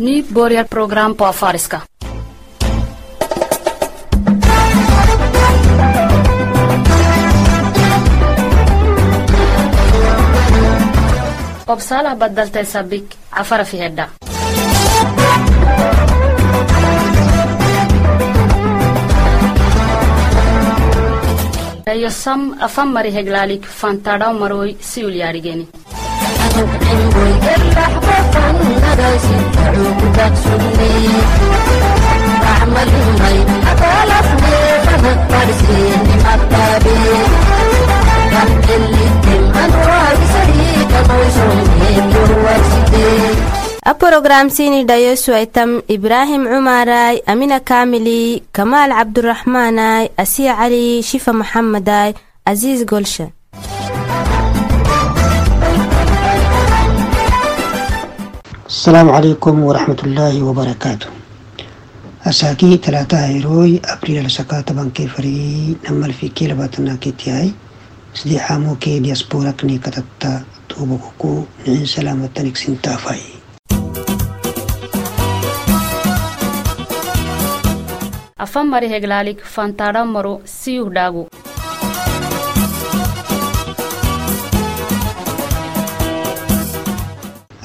Nu börjar program på afariska. obsalah badaltay sabik cafara fi hedha eyo sam afan mari heglaalik fantadhaw maroy siyul yaadhigeni a programsini dhayosuaitam ibraahim cumaray amina kaamili kamaal cabduraxmaanay asiya cali shifa maxamaday casiis golsha السلام عليكم ورحمة الله وبركاته أساكي ثلاثة هيروي أبريل سكاتا بانكي فري نمال في كيلا باتنا كيتياي سدي حامو كي دياسبورا كني كتتا توبكوكو نعين سلامة تنك سنتافاي afan mari heglaalik fantadhaw maro siyuh dhaagu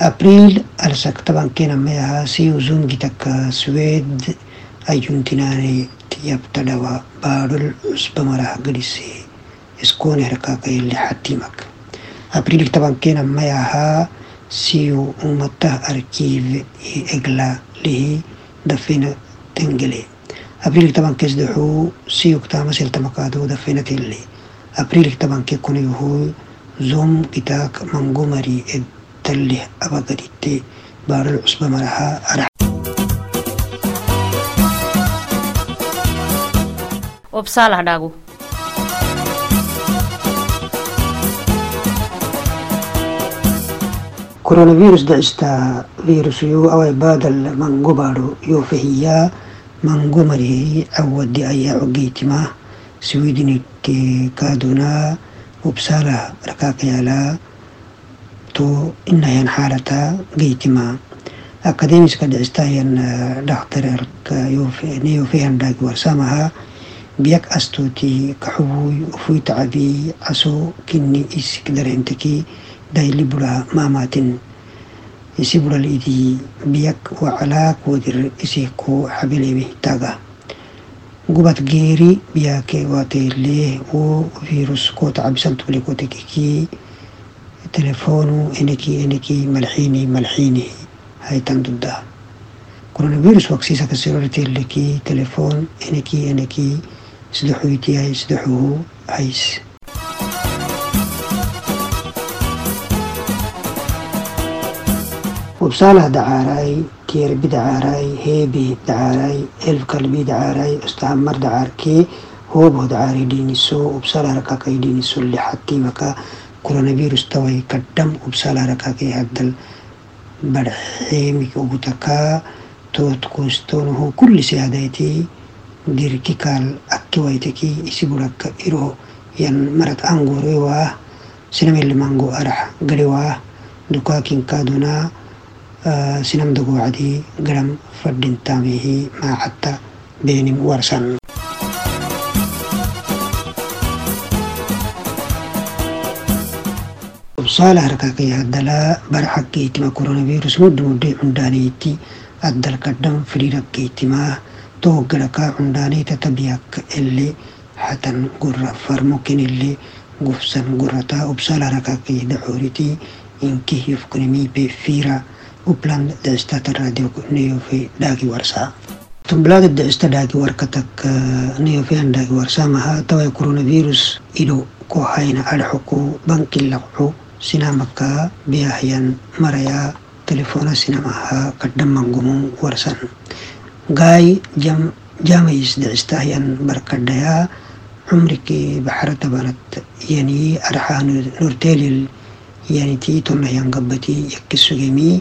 أبريل ألسك طبعا كنا مياها سيو زونجي تك سويد أيون تناني تيابتلا وبارو سبمرا غريسي اسكون هرقا كي اللي حتيمك أبريل طبعا كنا مياها سيو أمتا أركيف إغلا ليه دفين تنجلي أبريل طبعا كيس دحو سيو كتاما سلتمكادو دفين تنجلي أبريل طبعا كي كوني هو زوم كتاك منغومري telle abadaritte baaral cusba madaxa obsaalahdhaagu coronavirus dhicista virusyu away baadal mangobaadho yo fahiyaa mangomari awadi ayaa ogeytimaa swidinit kaadunaa obsaala rakakayaalaa دي أي عقيتما سويدني كي كادونا وبسالة ركاك يالا تو إنها حالة قيتما أكاديميس قد استاين دكتور يوفي نيوفيهن داك ورسامها بيك أستوتي كحبوي وفوي تعبي أسو كني إسك درينتكي دايلي بلا ماماتن إسي بلا الإيدي telefonu enikii enikii malxiinii malxiinihii haytan duddaa coronavirus waksiisa kaseoratelekii telefon enikii enikii isdexuytiyay isdexuhu ays wabsaalaha dacaaray tierbi dacaaray heebi dacaaray elf kalbi dacaaray dacaarkee hooboh dacaari dhiiniso wabsaalaha dhiiniso lixatiimaka كورونا فيروس توي كدم وبسالة ركاكي هدل برحيمي وغتكا توت كوستون هو كل سيادتي ديركي كال أكي ويتكي إسيبولك إرو ين مرت أنغوري واه سنم اللي مانغو أرح قري واه دكاكين كادونا آه سنم دقو عدي قرم فردين تاميه ما حتى بينم ورسن Haala harka kee haddalaa bara hakkeetti ma koronaviirus madda muddee hundaaniitti addal qaddam firii rakkeetti ma tooggalakaa hundaanii tatabii akka illee hatan gurra farmukin illee gufsan gurrataa ubsaala harka kee dacooritii inkihiif kunimii beefiira upland daastata raadiyoo kuniyoo fi dhaagii warsaa. تنبلاد الدعستة داكي وركتك نيو فيان داكي ورسامها توا كورونا فيروس إلو كوحاين على حكو بنك اللقحو sinaamakka biyaahyan maraya telefona sinamaha kadhammangumu warsan gaay jam jaamays dhicistahyan barkadhaya cumrikii baxara tabanad yani arxaa nortelil yani tii tonnahyan gabbatii yakkisugemii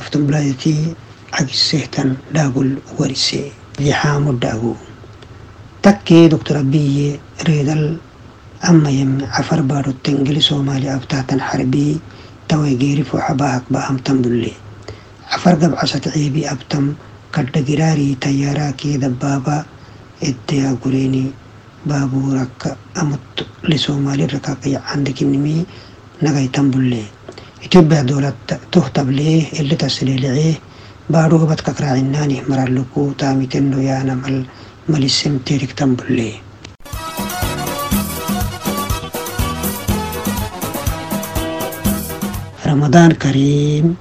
aftan bulaadatii cagisehtan dhaagul warise dixaamu dhaagu takkee doctor abiye reedal أما يم عفر بارو تنجلي سومالي أبتاتن حربي توي جيري فو حباهك باهم تمدلي. عفر قب عشت عيبي أبتم كد جراري تياراكي دبابا إتيا قريني بابورك أمت لسومالي ركاكي عندك نمي نغي تنبلي إتبع دولة تهتب ليه اللي تسلي لعيه بارو بتككرا عناني مرالكو تامي تنو يانا مل مل السمتيرك تنبلي رمضان كريم.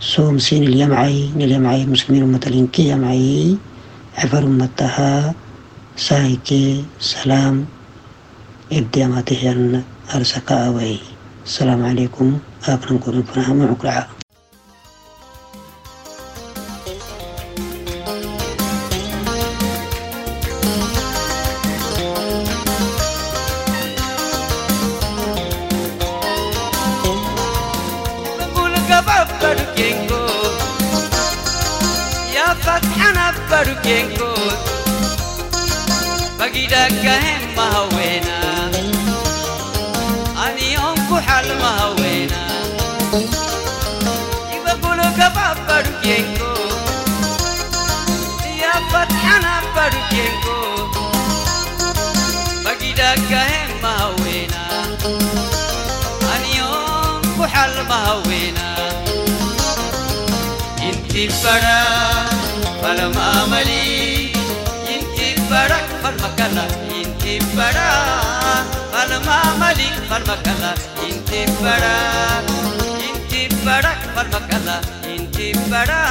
صوم سين اليمعي اليمعي المسلمين المتلينكي يمعي عفر أمتها سايكي سلام. إبدي ما تهيان أرسكا أوي. السلام عليكم. أبنا نقول فنها baru kengkot Bagi dakahen mahawena Ani onku hal mahawena Iba bulu gaba baru kengkot Dia patiana baru kengkot Bagi dakahen mahawena Ani onku hal mahawena Inti parah البرا فالمكلا انتي البرا فلما ملي فالمكلا انتي البرا انتي البرا فالمكلا انتي البرا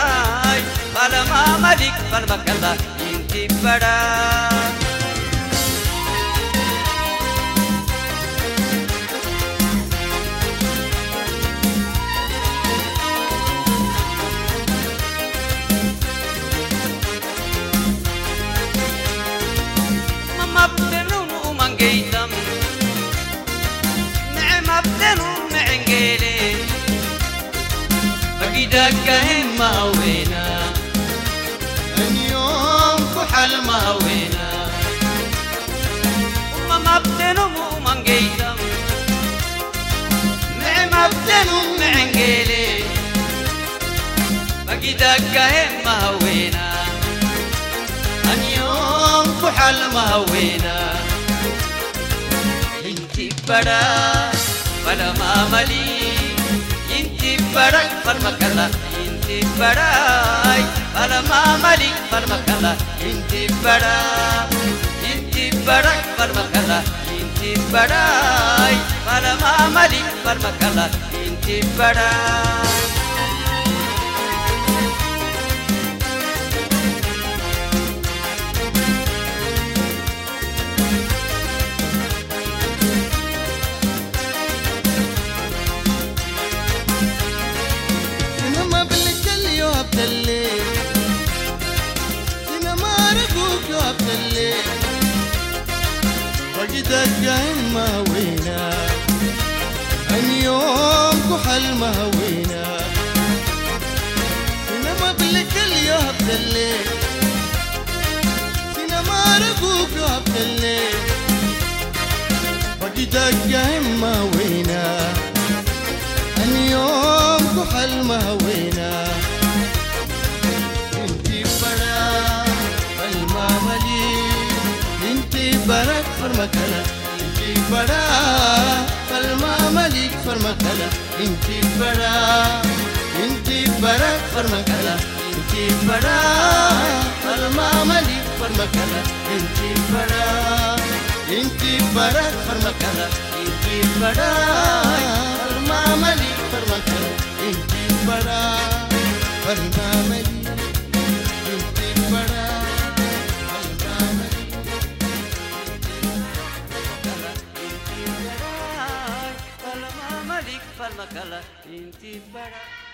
فلما ملي فالمكلا انتي البرا ما قيلي أقيدك كهمة وينا اليوم كحل ما وينا وما مبتنم وما نقيتم مع مبتنم مع نقيلي أقيدك كهمة وينا اليوم كحل ما وينا انتي بڑا ولا ما ملي انتي برا فرمكلا انتي برا ولا ما ملي فرمكلا انتي برا انتي برا فرمكلا انتي برا ولا ما ملي فرمكلا انتي برا سينما وجدك فقدك دايما وينا. أن يوم كحل ما وينا سينما بلك اليوم الليل سينما رقوق يوم الليل. فقدك دايما وينا. أن يوم كحل ما وينا. برا فرمكلا انتي برا فالماملي فرمكلا انتي برا انتي برا فرمكلا انتي برا فالماملي فرمكلا انتي برا انتي برا فرمكلا انتي برا فالماملي فرمكلا انتي برا فالماملي انتي Cala, Intibara.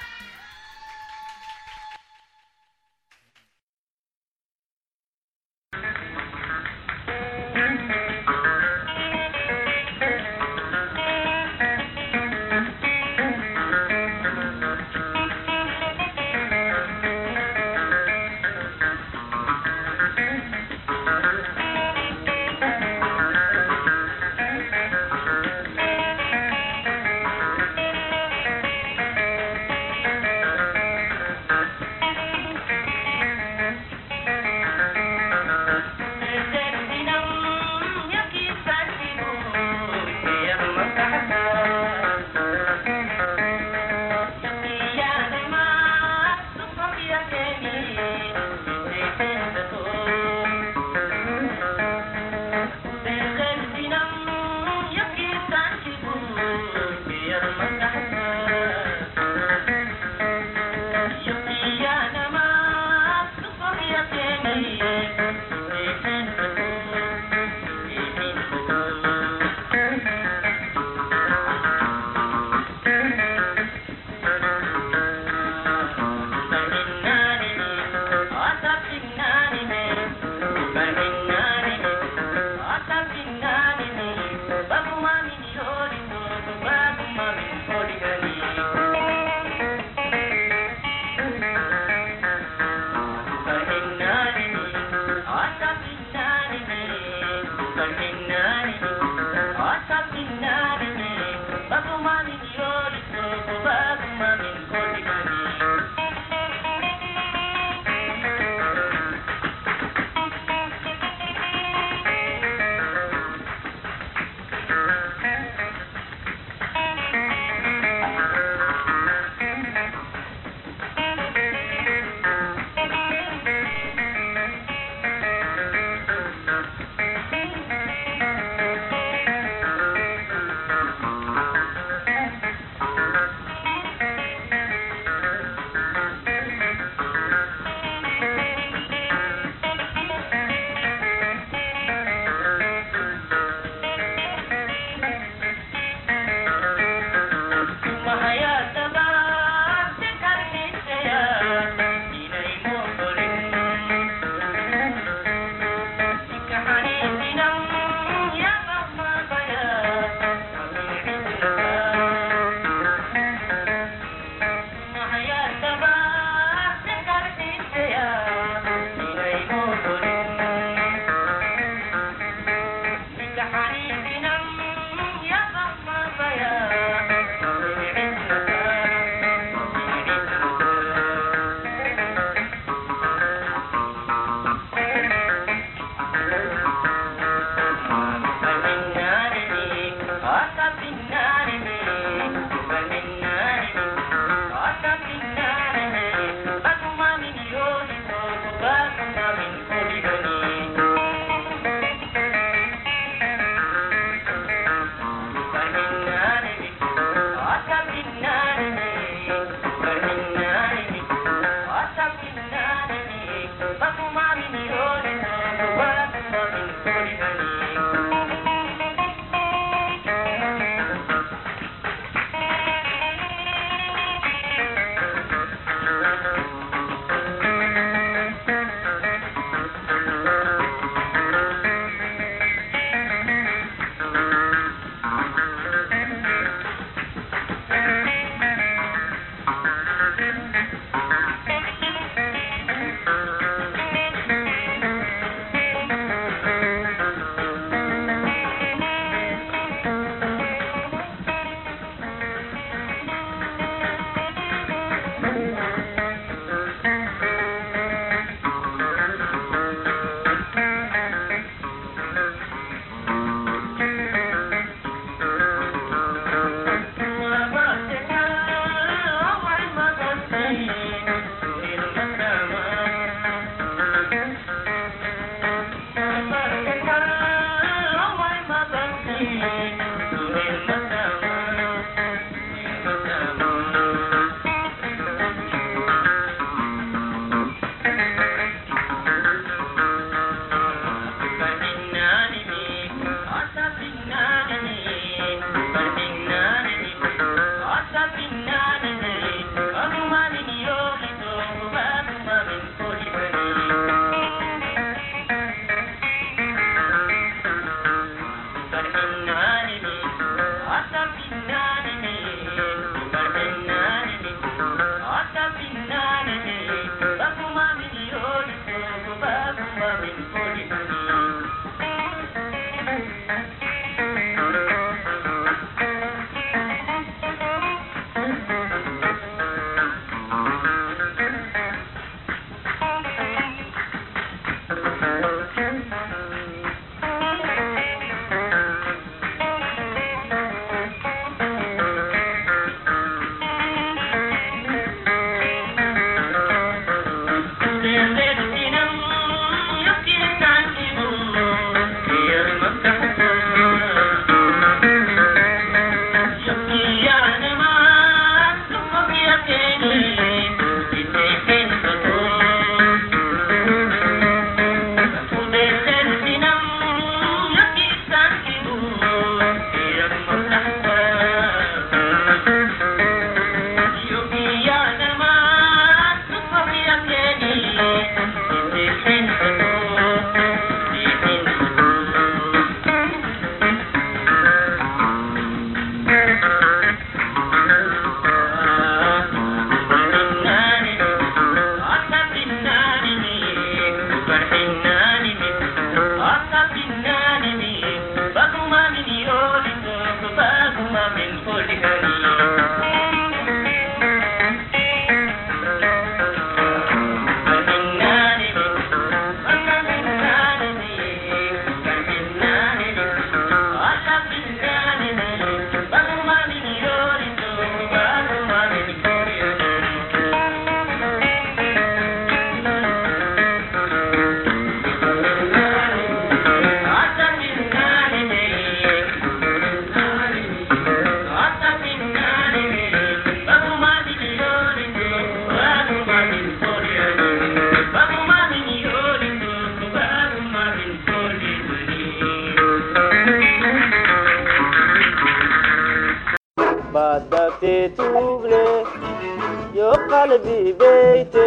Qalbi beyte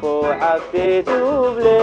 fuuxagte tuuble maraya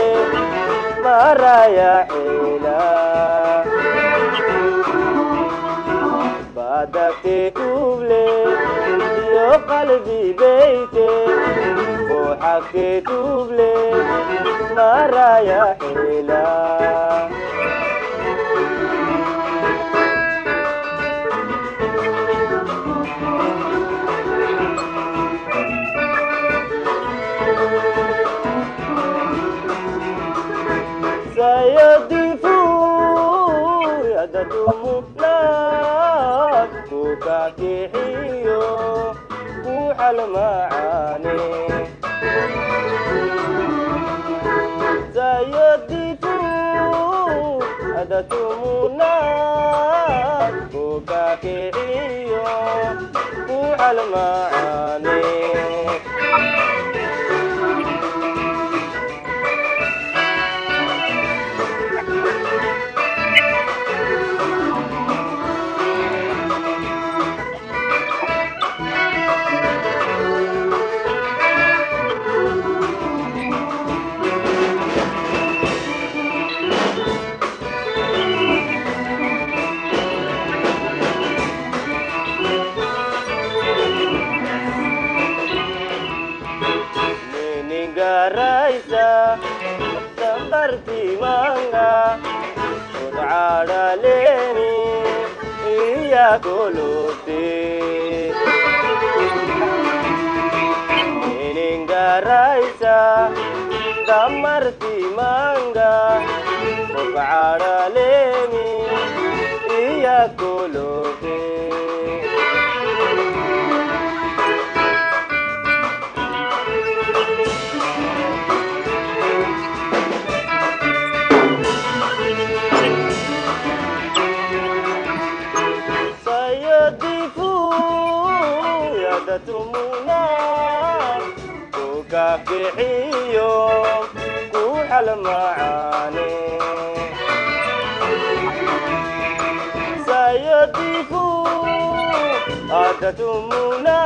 yadadumunaad ku kakixiyo buuxal macaane iya kolote ningaraysa damartimanga udcadhaleni adatumuna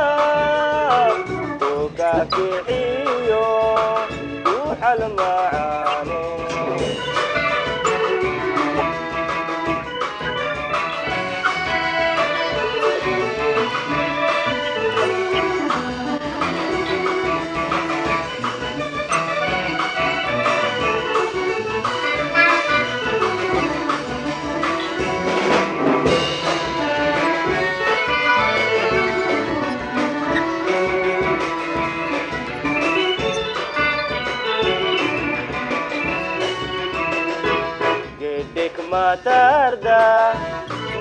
ku kakixiyo matarda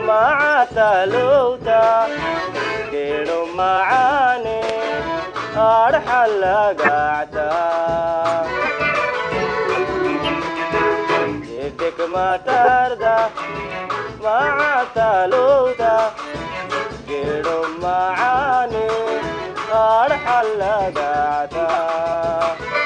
macatalowta gedho macane arxalagacta gedhek matarda macatalowta gedho macane arxalagacta sayadifu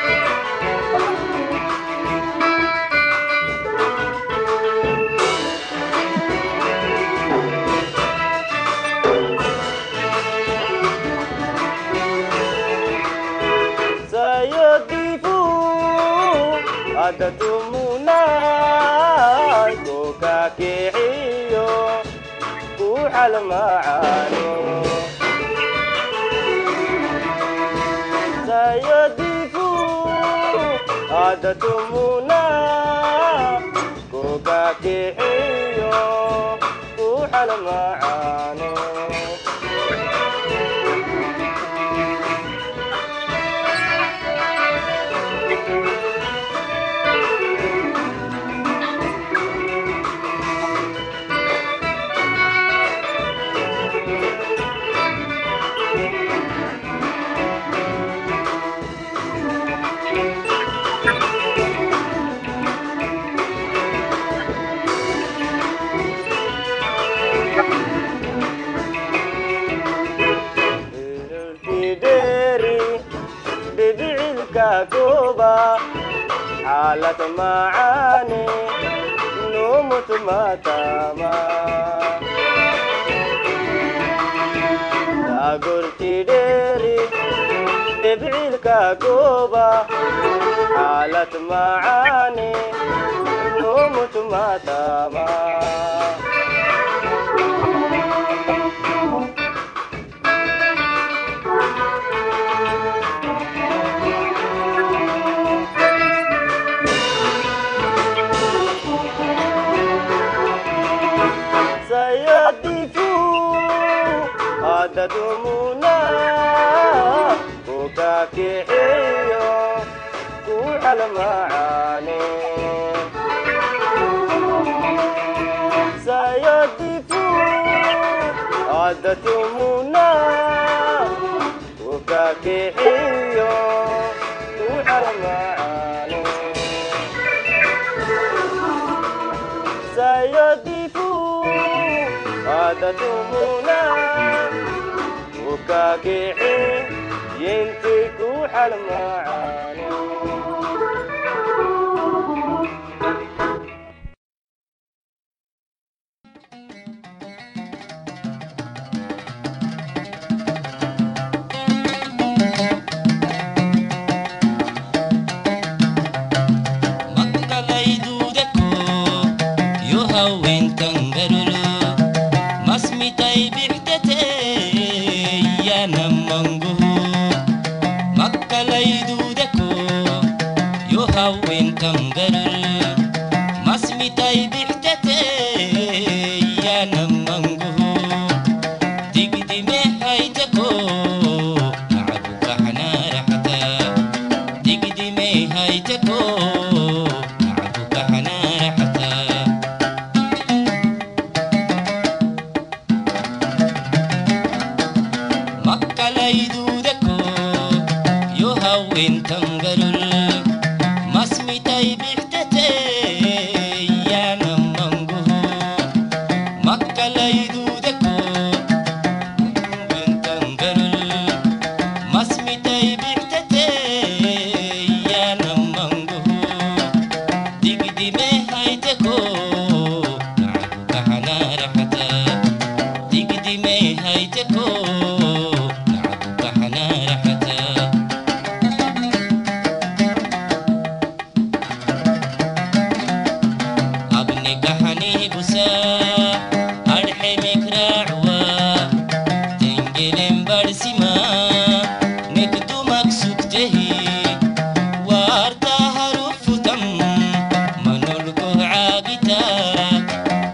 adatumuna ku kakixiyo ku macaane numut mataama dagurti dheeri debciilka gooba xaalad macaane numut mataama bixiyo ku almacaane sayaditu cadatumuna uka bixiyo ku almacaane sayaditu cadatumuna uka bixiyo ينتك وحلم عاني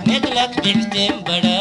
Make luck brings them, but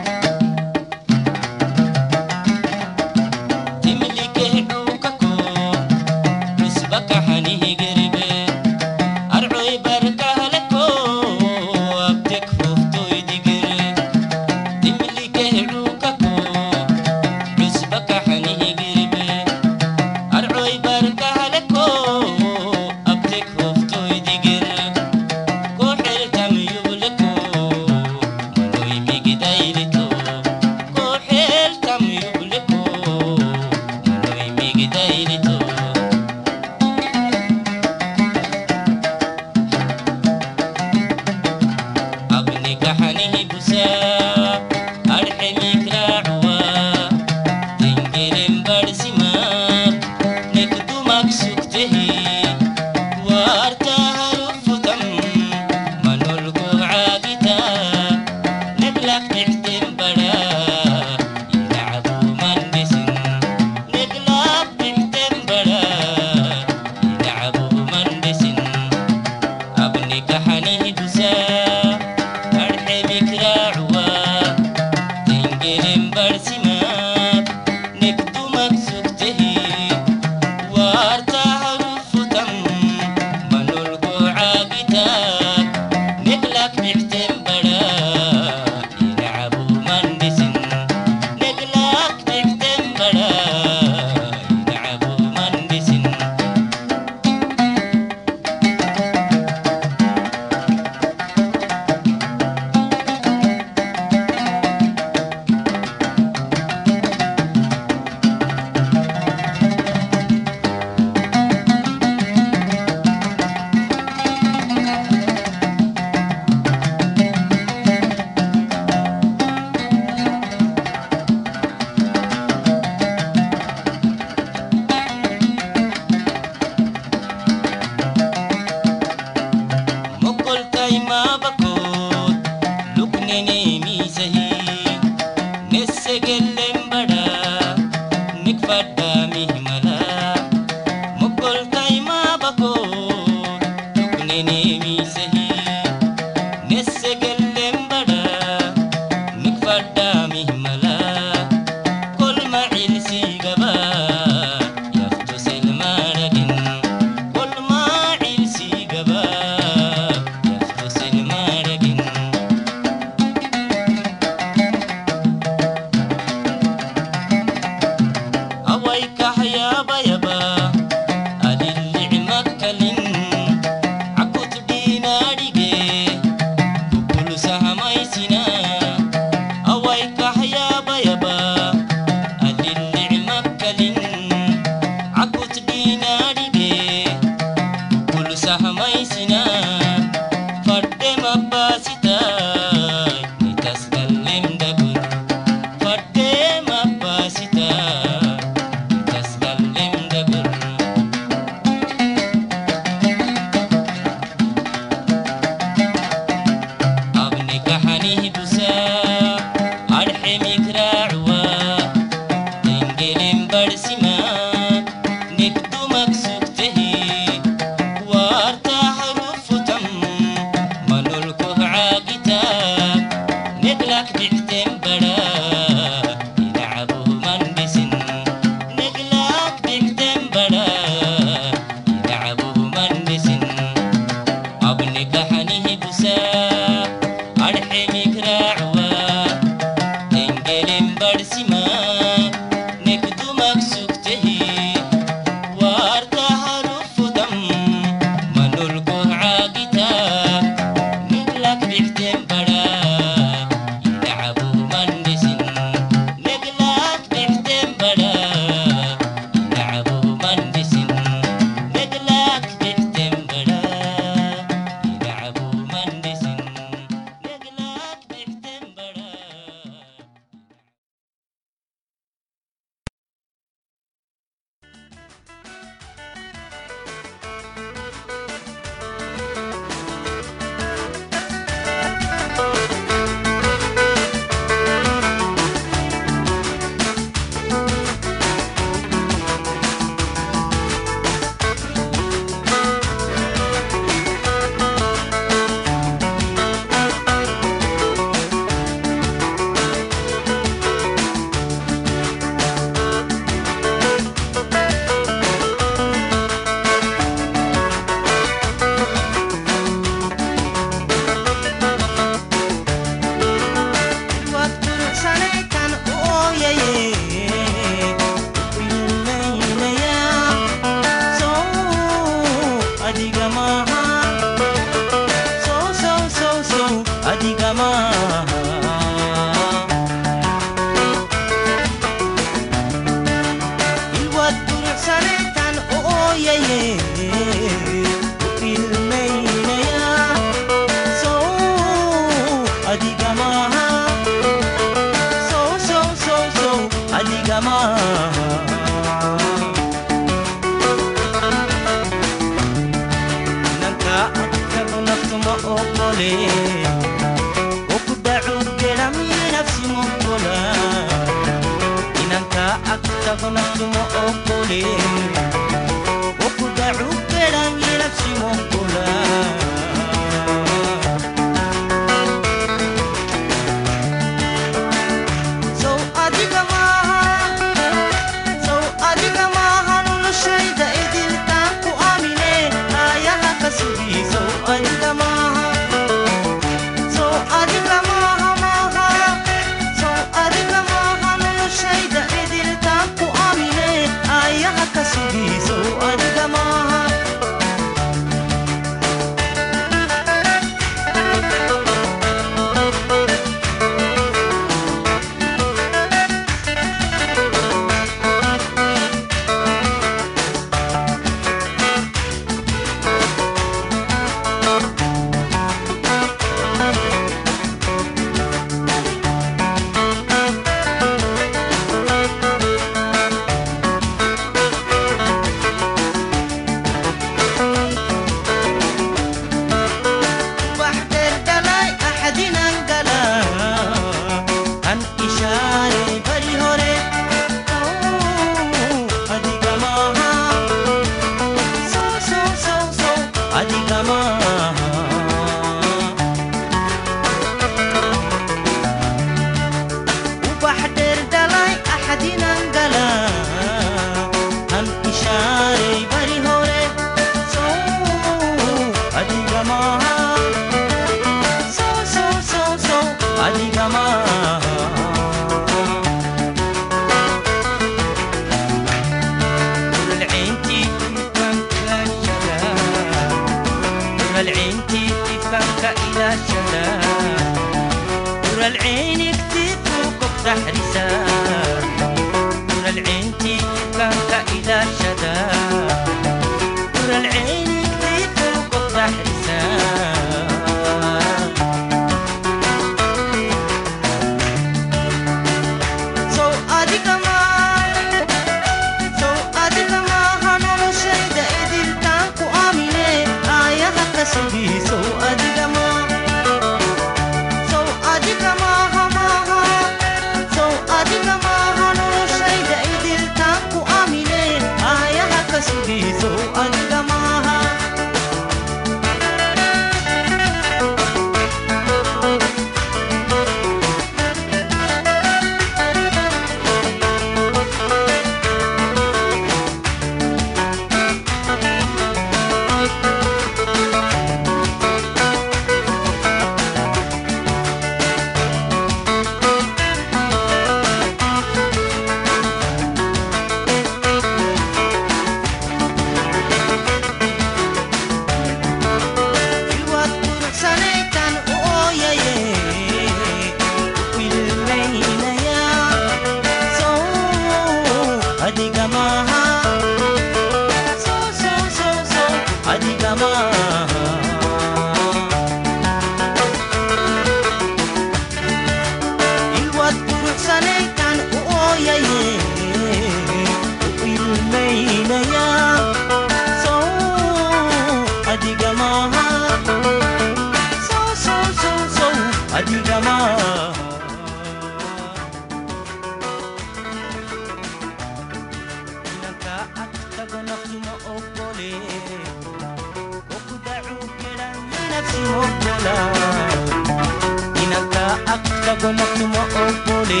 Kagwa mwa kuma opole